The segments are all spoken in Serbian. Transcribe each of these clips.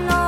no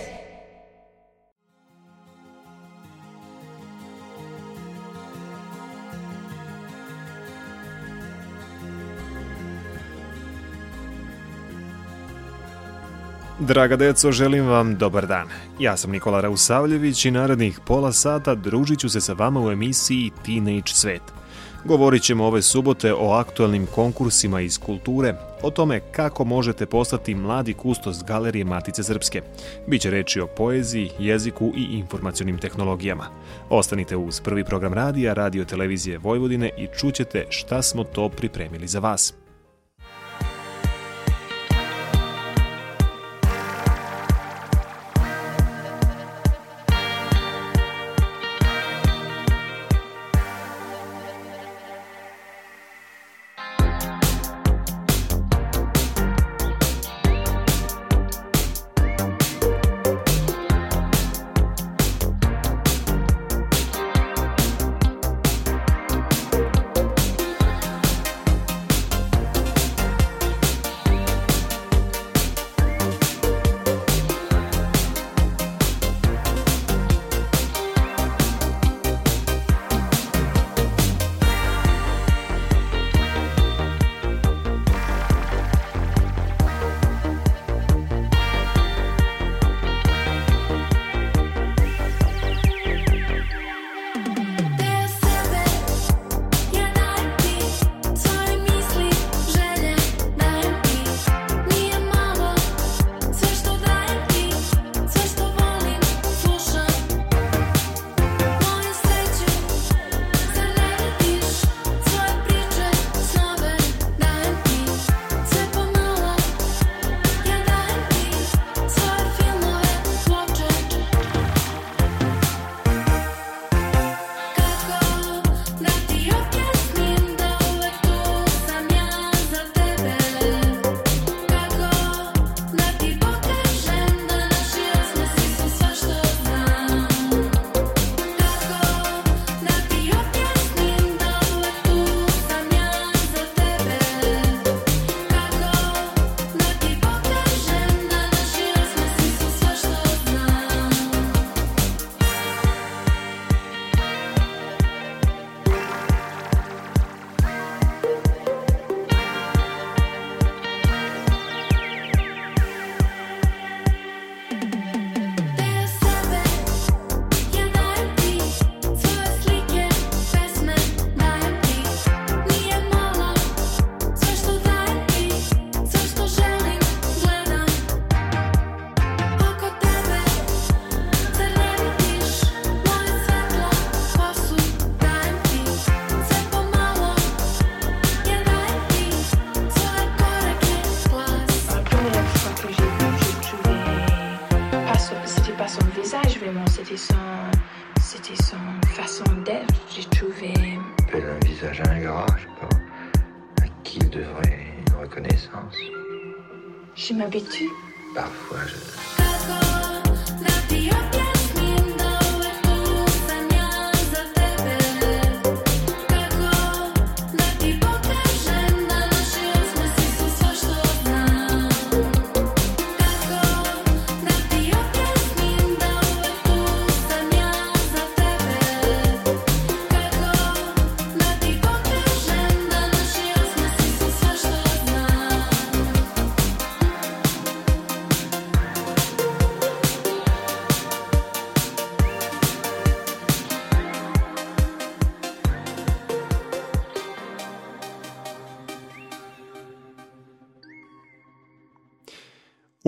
Draga deco, želim vam dobar dan. Ja sam Nikola Rausavljević i narednih pola sata družit ću se sa vama u emisiji Teenage Svet. Govorit ćemo ove subote o aktualnim konkursima iz kulture, o tome kako možete postati mladi kustos Galerije Matice Srpske. Biće reći o poeziji, jeziku i informacionim tehnologijama. Ostanite uz prvi program radija, radio televizije Vojvodine i čućete šta smo to pripremili za vas.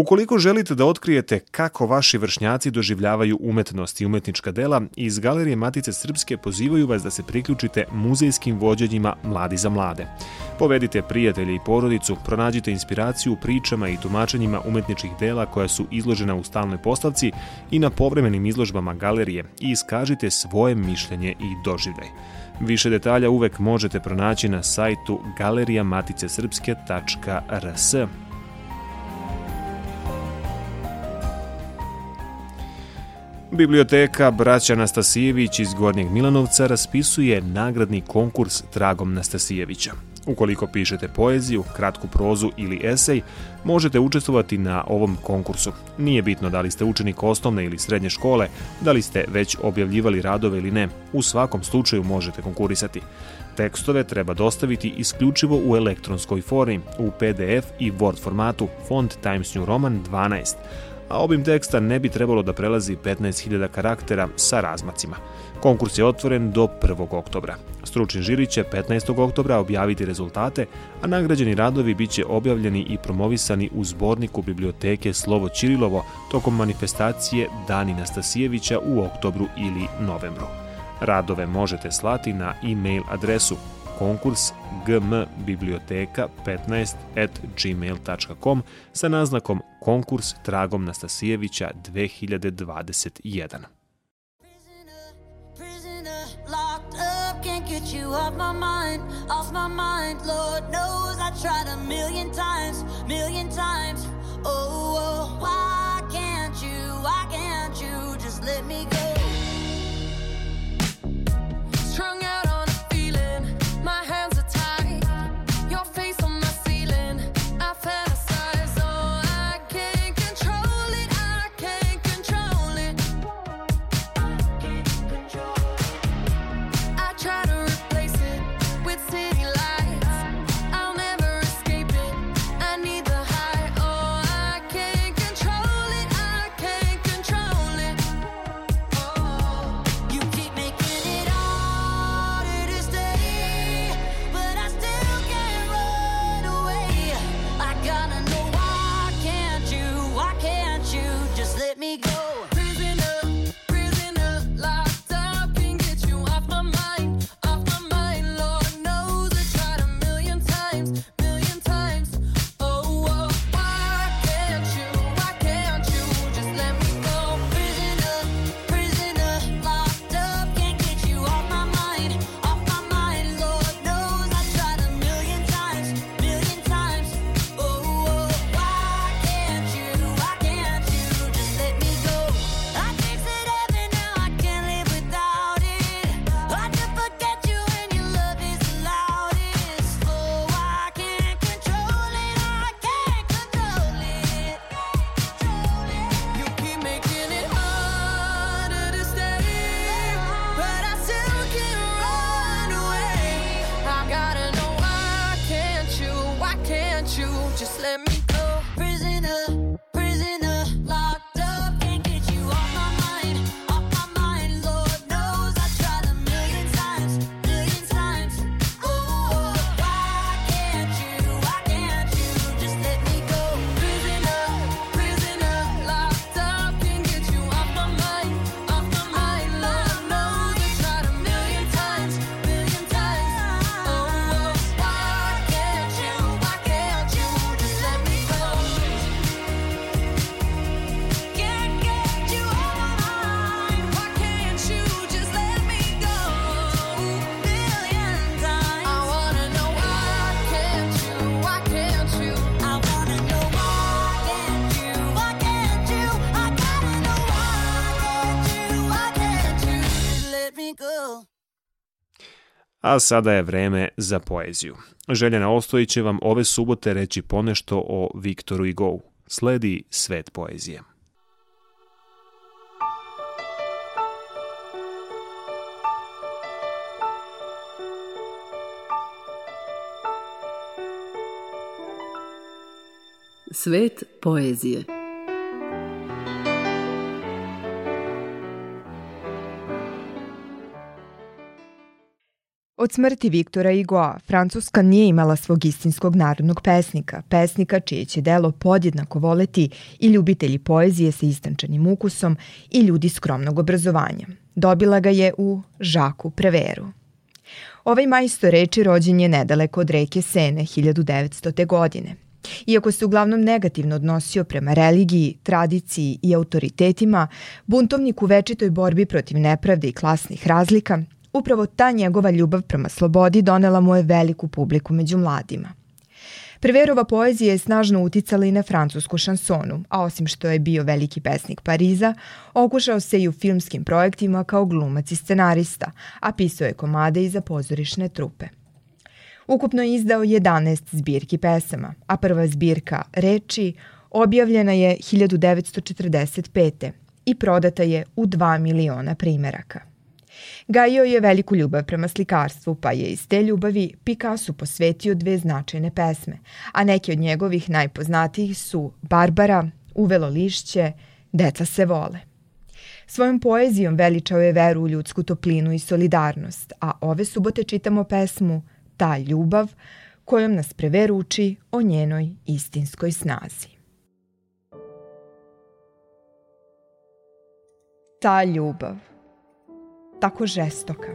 Ukoliko želite da otkrijete kako vaši vršnjaci doživljavaju umetnost i umetnička dela, iz Galerije Matice Srpske pozivaju vas da se priključite muzejskim vođenjima Mladi za mlade. Povedite prijatelje i porodicu, pronađite inspiraciju u pričama i tumačenjima umetničkih dela koja su izložena u stalnoj postavci i na povremenim izložbama galerije i iskažite svoje mišljenje i doživljaj. Više detalja uvek možete pronaći na sajtu galerijamaticesrpske.rs. Biblioteka Braća Nastasijević iz Gornjeg Milanovca raspisuje nagradni konkurs Tragom Nastasijevića. Ukoliko pišete poeziju, kratku prozu ili esej, možete učestvovati na ovom konkursu. Nije bitno da li ste učenik osnovne ili srednje škole, da li ste već objavljivali radove ili ne. U svakom slučaju možete konkurisati. Tekstove treba dostaviti isključivo u elektronskoj formi, u PDF i Word formatu, font Times New Roman 12, a obim teksta ne bi trebalo da prelazi 15.000 karaktera sa razmacima. Konkurs je otvoren do 1. oktobra. Stručni žiri će 15. oktobra objaviti rezultate, a nagrađeni radovi biće objavljeni i promovisani u zborniku biblioteke Slovo Ćirilovo tokom manifestacije Dani Nastasijevića u oktobru ili novembru. Radove možete slati na e-mail adresu konkurs gmbiblioteka15 at gmail.com sa naznakom konkurs Tragom Nastasijevića 2021. prisoner, locked up, can't get you off my mind, off my mind. Lord knows I tried a million times, million times. Oh, oh, A sada je vreme za poeziju. Željana Ostojić će vam ove subote reći ponešto o Viktoru i Gou. Sledi svet poezije. Svet poezije. Od smrti Viktora Igoa, Francuska nije imala svog istinskog narodnog pesnika, pesnika čije će delo podjednako voleti i ljubitelji poezije sa istančanim ukusom i ljudi skromnog obrazovanja. Dobila ga je u Žaku Preveru. Ovaj majstor reči rođen je nedaleko od reke Sene 1900. godine. Iako se uglavnom negativno odnosio prema religiji, tradiciji i autoritetima, buntovnik u večitoj borbi protiv nepravde i klasnih razlika, upravo ta njegova ljubav prema slobodi donela mu je veliku publiku među mladima. Preverova poezija je snažno uticala i na francusku šansonu, a osim što je bio veliki pesnik Pariza, okušao se i u filmskim projektima kao glumac i scenarista, a pisao je komade i za pozorišne trupe. Ukupno je izdao 11 zbirki pesama, a prva zbirka Reči objavljena je 1945. i prodata je u 2 miliona primeraka. Gajio je veliku ljubav prema slikarstvu, pa je iz te ljubavi Picasso posvetio dve značajne pesme, a neke od njegovih najpoznatijih su Barbara, Uvelo lišće, Deca se vole. Svojom poezijom veličao je veru u ljudsku toplinu i solidarnost, a ove subote čitamo pesmu Ta ljubav, kojom nas preveruči o njenoj istinskoj snazi. Ta ljubav, tako žestoka,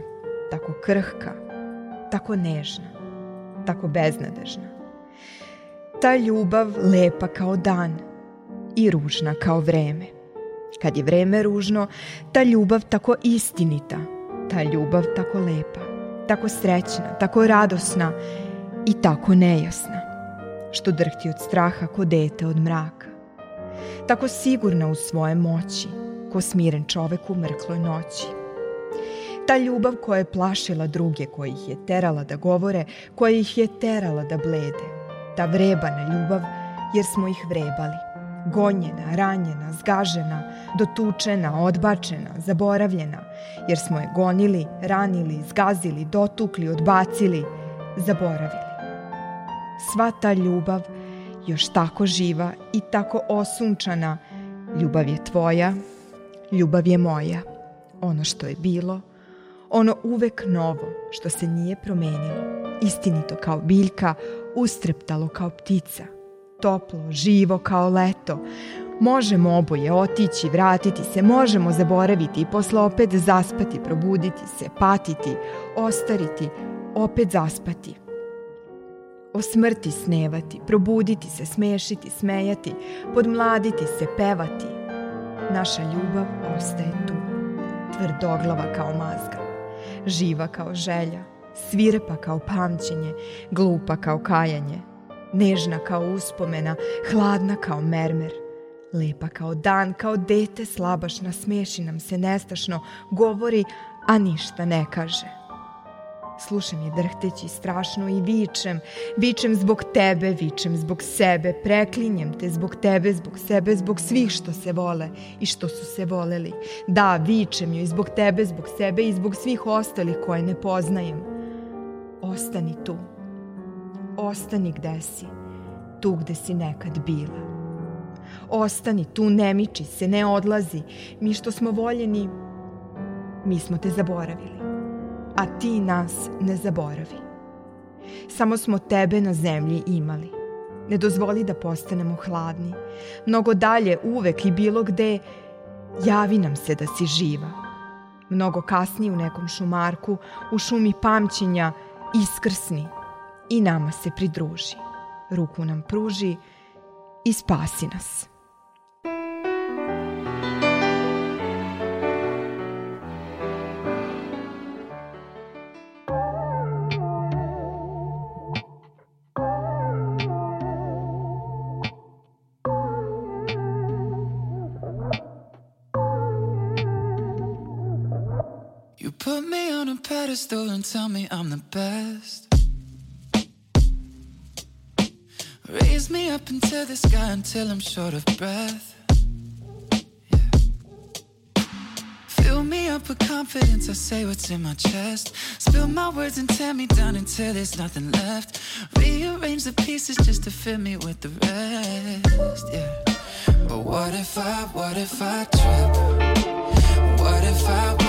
tako krhka, tako nežna, tako beznadežna. Ta ljubav lepa kao dan i ružna kao vreme. Kad je vreme ružno, ta ljubav tako istinita, ta ljubav tako lepa, tako srećna, tako radosna i tako nejasna, što drhti od straha ko dete od mraka. Tako sigurna u svoje moći, ko smiren čovek u mrkloj noći. Ta ljubav koja je plašila druge, koja ih je terala da govore, koja ih je terala da blede. Ta vrebana ljubav, jer smo ih vrebali. Gonjena, ranjena, zgažena, dotučena, odbačena, zaboravljena, jer smo je gonili, ranili, zgazili, dotukli, odbacili, zaboravili. Sva ta ljubav, još tako živa i tako osunčana, ljubav je tvoja, ljubav je moja. Ono što je bilo, ono uvek novo, što se nije promenilo, istinito kao biljka, ustreptalo kao ptica, toplo, živo kao leto. Možemo oboje otići, vratiti se, možemo zaboraviti i posle opet zaspati, probuditi se, patiti, ostariti, opet zaspati. O smrti snevati, probuditi se, smešiti, smejati, podmladiti se, pevati. Naša ljubav ostaje tu, tvrdoglava kao mazga, živa kao želja, svirepa kao pamćenje, glupa kao kajanje, nežna kao uspomena, hladna kao mermer, lepa kao dan, kao dete slabašna, smeši nam se nestašno, govori, a ništa ne kaže. Slušam je drhteći strašno i vičem, vičem zbog tebe, vičem zbog sebe, preklinjem te zbog tebe, zbog sebe, zbog svih što se vole i što su se voleli. Da, vičem joj zbog tebe, zbog sebe i zbog svih ostalih koje ne poznajem. Ostani tu. Ostani gde si. Tu gde si nekad bila. Ostani tu, ne miči se, ne odlazi. Mi što smo voljeni, mi smo te zaboravili a ti nas ne zaboravi. Samo smo tebe na zemlji imali. Ne dozvoli da postanemo hladni. Mnogo dalje, uvek i bilo gde, javi nam se da si živa. Mnogo kasnije u nekom šumarku, u šumi pamćenja, iskrsni i nama se pridruži. Ruku nam pruži i spasi nas. Pedestal and tell me I'm the best. Raise me up into the sky until I'm short of breath. Yeah. Fill me up with confidence, I say what's in my chest. Spill my words and tear me down until there's nothing left. Rearrange the pieces just to fill me with the rest. Yeah. But what if I, what if I trip? What if I,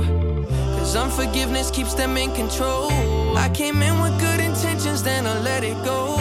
Cause unforgiveness keeps them in control. I came in with good intentions, then I let it go.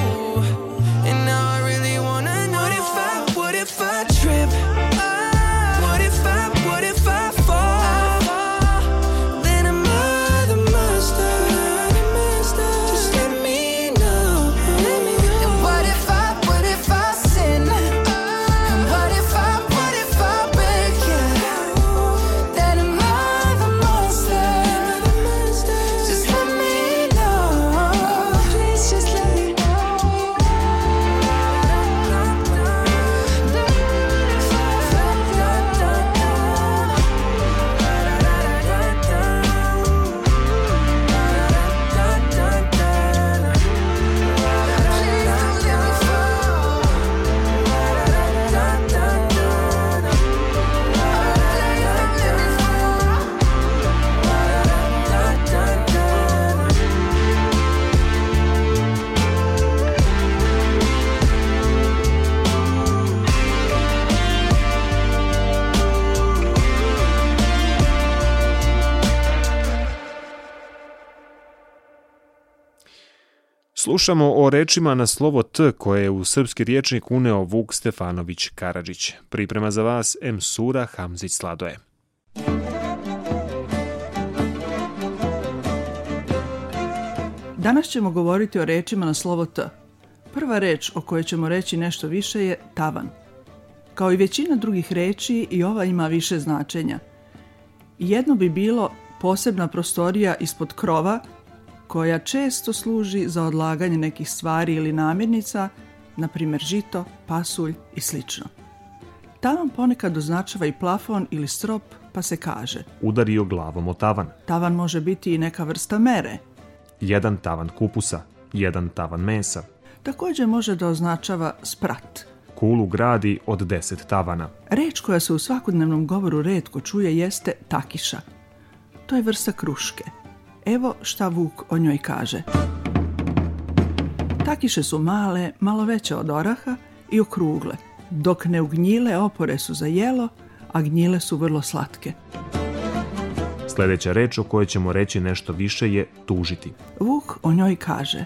Slušamo o rečima na slovo T koje je u srpski riječnik uneo Vuk Stefanović Karadžić. Priprema za vas M. Sura Hamzić Sladoje. Danas ćemo govoriti o rečima na slovo T. Prva reč o kojoj ćemo reći nešto više je tavan. Kao i većina drugih reči i ova ima više značenja. Jedno bi bilo posebna prostorija ispod krova koja često služi za odlaganje nekih stvari ili namirnica, na primjer žito, pasulj i sl. Tavan ponekad označava i plafon ili strop, pa se kaže Udario glavom o tavan. tavan može biti i neka vrsta mere. Jedan tavan kupusa, jedan tavan mesa. Također može da označava sprat. Kulu gradi od deset tavana. Reč koja se u svakodnevnom govoru redko čuje jeste takiša. To je vrsta kruške. Evo šta Vuk o njoj kaže. Takiše su male, malo veće od oraha i okrugle. Dok ne ugnjile opore su za jelo, a gnjile su vrlo slatke. Sljedeća reč o kojoj ćemo reći nešto više je tužiti. Vuk o njoj kaže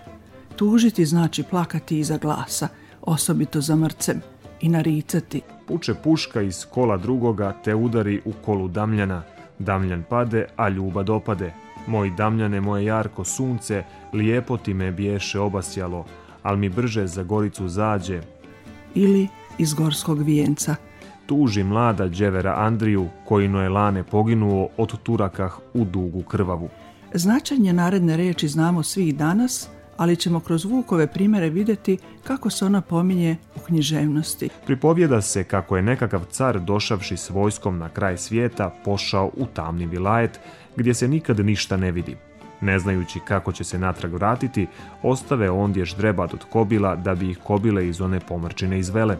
Tužiti znači plakati iza glasa, osobito za mrcem, i naricati. Puče puška iz kola drugoga te udari u kolu Damljana. Damljan pade, a ljuba dopade. Moj Damljane, moje jarko sunce, lijepo ti me biješe obasjalo, al mi brže za goricu zađe. Ili iz gorskog vijenca. Tuži mlada dževera Andriju, koji no je lane poginuo od turakah u dugu krvavu. Značenje naredne reči znamo svi danas, ali ćemo kroz Vukove primjere vidjeti kako se ona pominje u književnosti. Pripovjeda se kako je nekakav car došavši s vojskom na kraj svijeta pošao u tamni vilajet gdje se nikad ništa ne vidi. Ne znajući kako će se natrag vratiti, ostave ondje ždrebad od kobila da bi ih kobile iz one pomrčine izvele.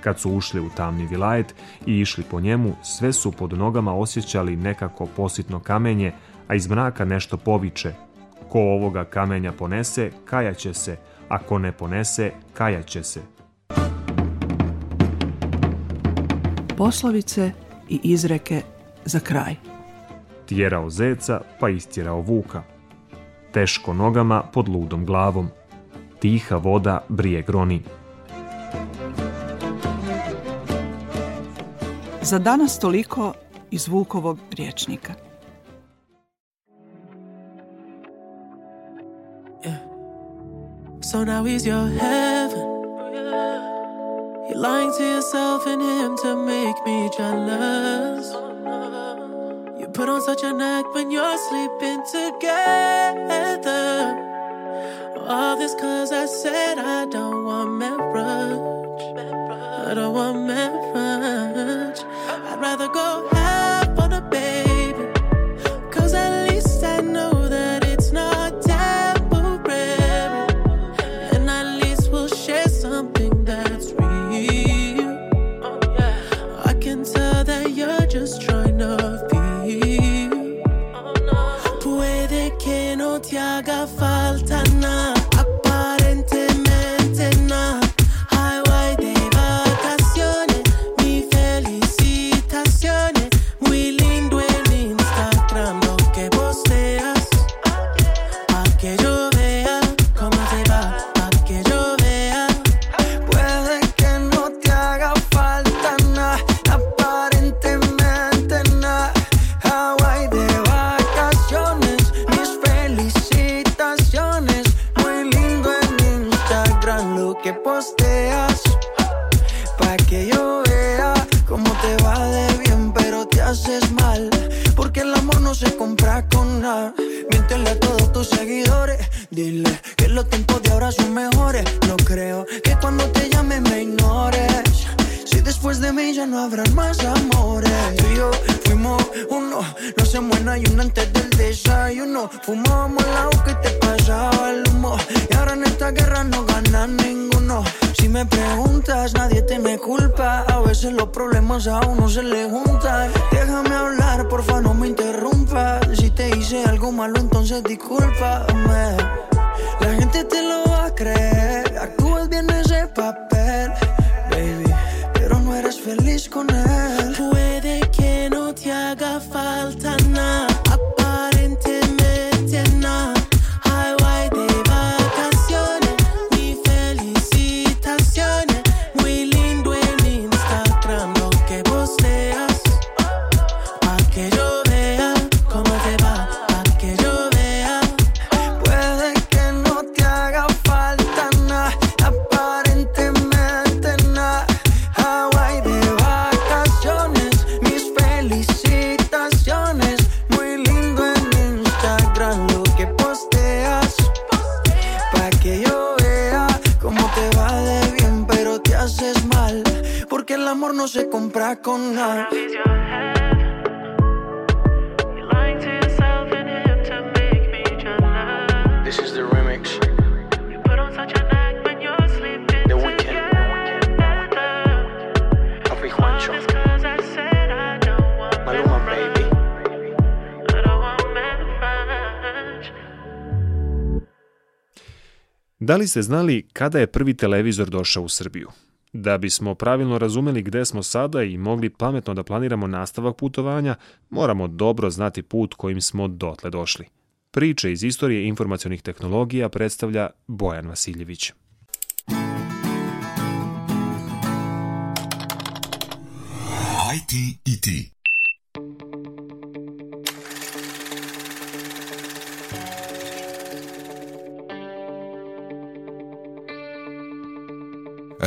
Kad su ušli u tamni vilajet i išli po njemu, sve su pod nogama osjećali nekako positno kamenje, a iz mraka nešto poviče. Ko ovoga kamenja ponese, kajaće se, a ko ne ponese, kajaće se. Poslovice i izreke za kraj. Tjerao zeca, pa istjerao vuka. Teško nogama pod ludom glavom. Tiha voda brije groni. Za danas toliko iz Vukovog riječnika. So now he's your heaven. You're lying to yourself and him to make me jealous. Put on such an act when you're sleeping together. All this cause I said I don't want marriage. I don't want marriage. I'd rather go los tiempos de ahora son mejores. No creo que cuando te llame me ignores. Si después de mí ya no habrán más amores. Tú y yo fuimos uno, no se muera y uno antes del desayuno. Fumábamos el agua que te pasaba el humo. Y ahora en esta guerra no gana ninguno. Si me preguntas, nadie te me culpa. A veces los problemas a uno se le juntan. Déjame hablar, porfa, no me interrumpas. Si te hice algo malo, entonces discúlpame. Gente te lo va a creer. Actúas bien ese papel, baby. Pero no eres feliz con él. Da li ste znali kada je prvi televizor došao u Srbiju? Da bismo pravilno razumeli gde smo sada i mogli pametno da planiramo nastavak putovanja, moramo dobro znati put kojim smo dotle došli. Priče iz istorije informacionih tehnologija predstavlja Bojan Vasiljević. IT i ti.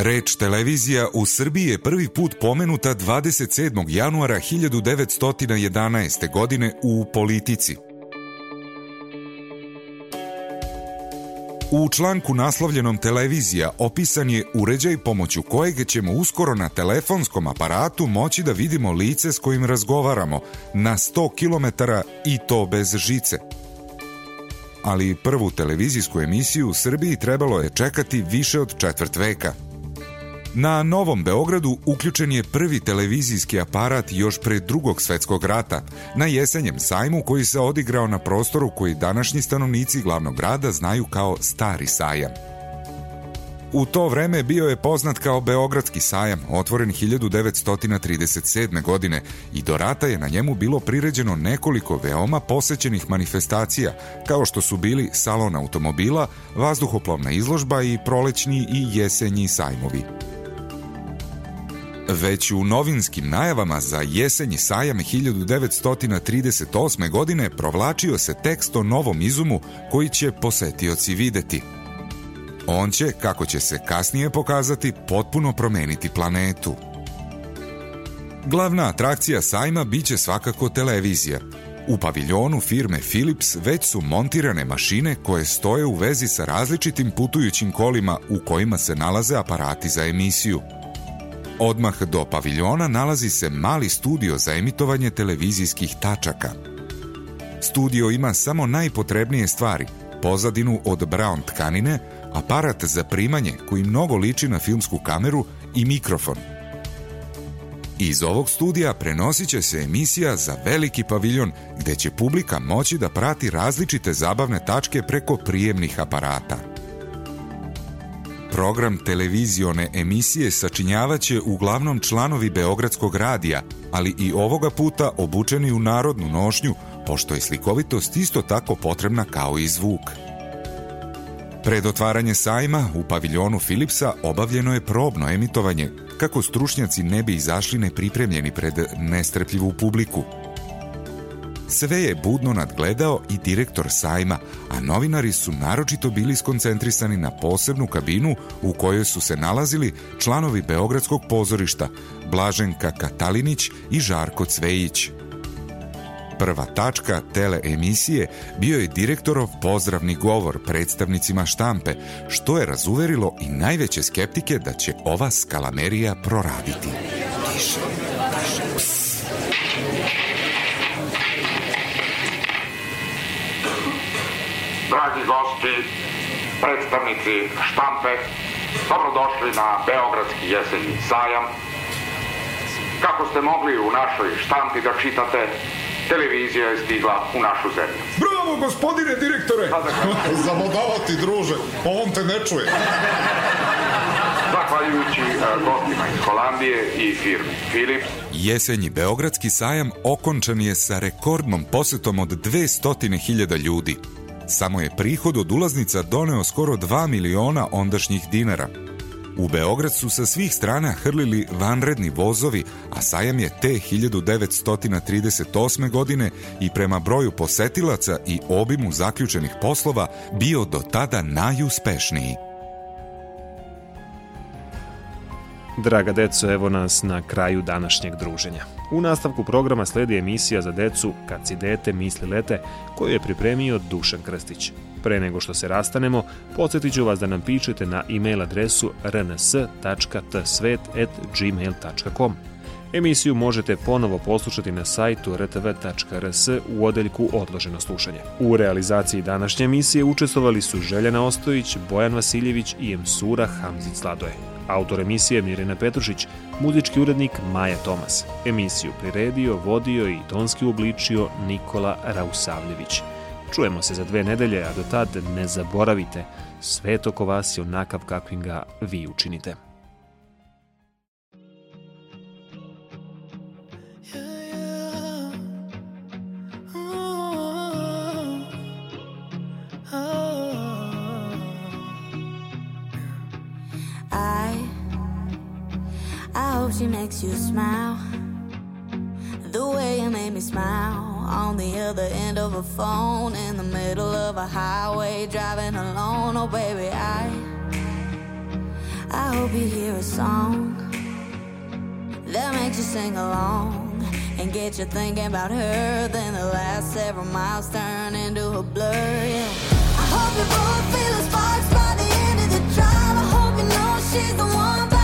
Reč televizija u Srbiji je prvi put pomenuta 27. januara 1911. godine u Politici. U članku naslovljenom televizija opisan je uređaj pomoću kojeg ćemo uskoro na telefonskom aparatu moći da vidimo lice s kojim razgovaramo na 100 km i to bez žice. Ali prvu televizijsku emisiju u Srbiji trebalo je čekati više od četvrt veka. Na Novom Beogradu uključen je prvi televizijski aparat još pre drugog svetskog rata, na jesenjem sajmu koji se odigrao na prostoru koji današnji stanovnici glavnog grada znaju kao Stari sajam. U to vreme bio je poznat kao Beogradski sajam, otvoren 1937. godine i do rata je na njemu bilo priređeno nekoliko veoma posećenih manifestacija, kao što su bili salon automobila, vazduhoplovna izložba i prolećni i jesenji sajmovi. Već u novinskim najavama za jesenji sajam 1938. godine provlačio se tekst o novom izumu koji će posetioci videti. On će, kako će se kasnije pokazati, potpuno promeniti planetu. Glavna atrakcija sajma biće svakako televizija. U paviljonu firme Philips već su montirane mašine koje stoje u vezi sa različitim putujućim kolima u kojima se nalaze aparati za emisiju. Odmah do paviljona nalazi se mali studio za emitovanje televizijskih tačaka. Studio ima samo najpotrebnije stvari, pozadinu od brown tkanine, aparat za primanje koji mnogo liči na filmsku kameru i mikrofon. Iz ovog studija prenosit će se emisija za veliki paviljon gde će publika moći da prati različite zabavne tačke preko prijemnih aparata. Program televizione emisije sačinjavaće uglavnom članovi Beogradskog radija, ali i ovoga puta obučeni u narodnu nošnju, pošto je slikovitost isto tako potrebna kao i zvuk. Pred otvaranje sajma u paviljonu Philipsa obavljeno je probno emitovanje, kako stručnjaci ne bi izašli nepripremljeni pred nestrpljivu publiku. Sve je budno nadgledao i direktor sajma, a novinari su naročito bili skoncentrisani na posebnu kabinu u kojoj su se nalazili članovi Beogradskog pozorišta Blaženka Katalinić i Žarko Cvejić. Prva tačka tele emisije bio je direktorov pozdravni govor predstavnicima štampe, što je razuverilo i najveće skeptike da će ova skalamerija proraditi. Tiše, Dragi gosti, predstavnici štampe, dobrodošli na Beogradski jesenji sajam. Kako ste mogli u našoj štampi da čitate, televizija je stigla u našu zemlju. Bravo, gospodine direktore! Zamodava ti, druže, on te ne čuje. Zahvaljujući e, gostima iz Holandije i firmi Philips, Jesenji Beogradski sajam okončan je sa rekordnom posetom od 200.000 ljudi. Samo je prihod od ulaznica doneo skoro 2 miliona ondašnjih dinara. U Beograd su sa svih strana hrlili vanredni vozovi, a sajam je te 1938. godine i prema broju posetilaca i obimu zaključenih poslova bio do tada najuspešniji. Draga deco, evo nas na kraju današnjeg druženja. U nastavku programa sledi emisija za decu Kad si dete misli lete, koju je pripremio Dušan Krstić. Pre nego što se rastanemo, podsjetit ću vas da nam pišete na e-mail adresu rns.tsvet.gmail.com. Emisiju možete ponovo poslušati na sajtu rtv.rs u odeljku Odloženo slušanje. U realizaciji današnje emisije učestvovali su Željana Ostojić, Bojan Vasiljević i Emsura Hamzic Sladoje. Autor emisije Mirjana Petrušić, muzički urednik Maja Tomas. Emisiju priredio, vodio i tonski uobličio Nikola Rausavljević. Čujemo se za dve nedelje, a do tad ne zaboravite, svet oko vas je onakav kakvim ga vi učinite. You smile. The way you made me smile on the other end of a phone in the middle of a highway driving alone. Oh, baby, I, I hope you hear a song that makes you sing along and get you thinking about her. Then the last several miles turn into a blur. Yeah. I hope you both feel the sparks by the end of the drive. I hope you know she's the one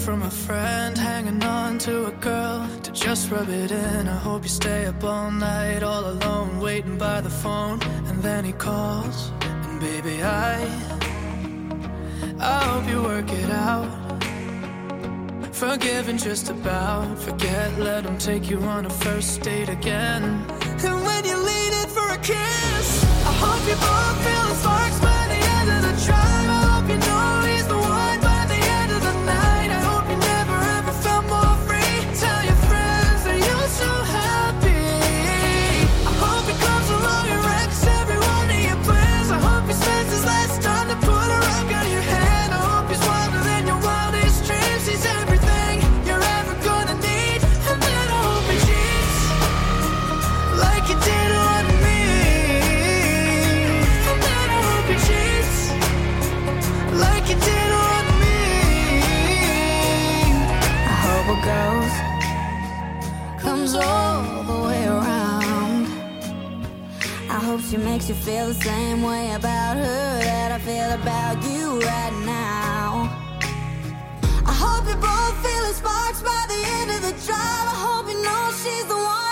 from a friend, hanging on to a girl to just rub it in. I hope you stay up all night, all alone, waiting by the phone, and then he calls. And baby, I, I hope you work it out. Forgiving just about, forget, let him take you on a first date again. And when you lean in for a kiss, I hope you both feel makes you feel the same way about her that I feel about you right now. I hope you both feel the sparks by the end of the drive. I hope you know she's the one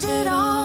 did on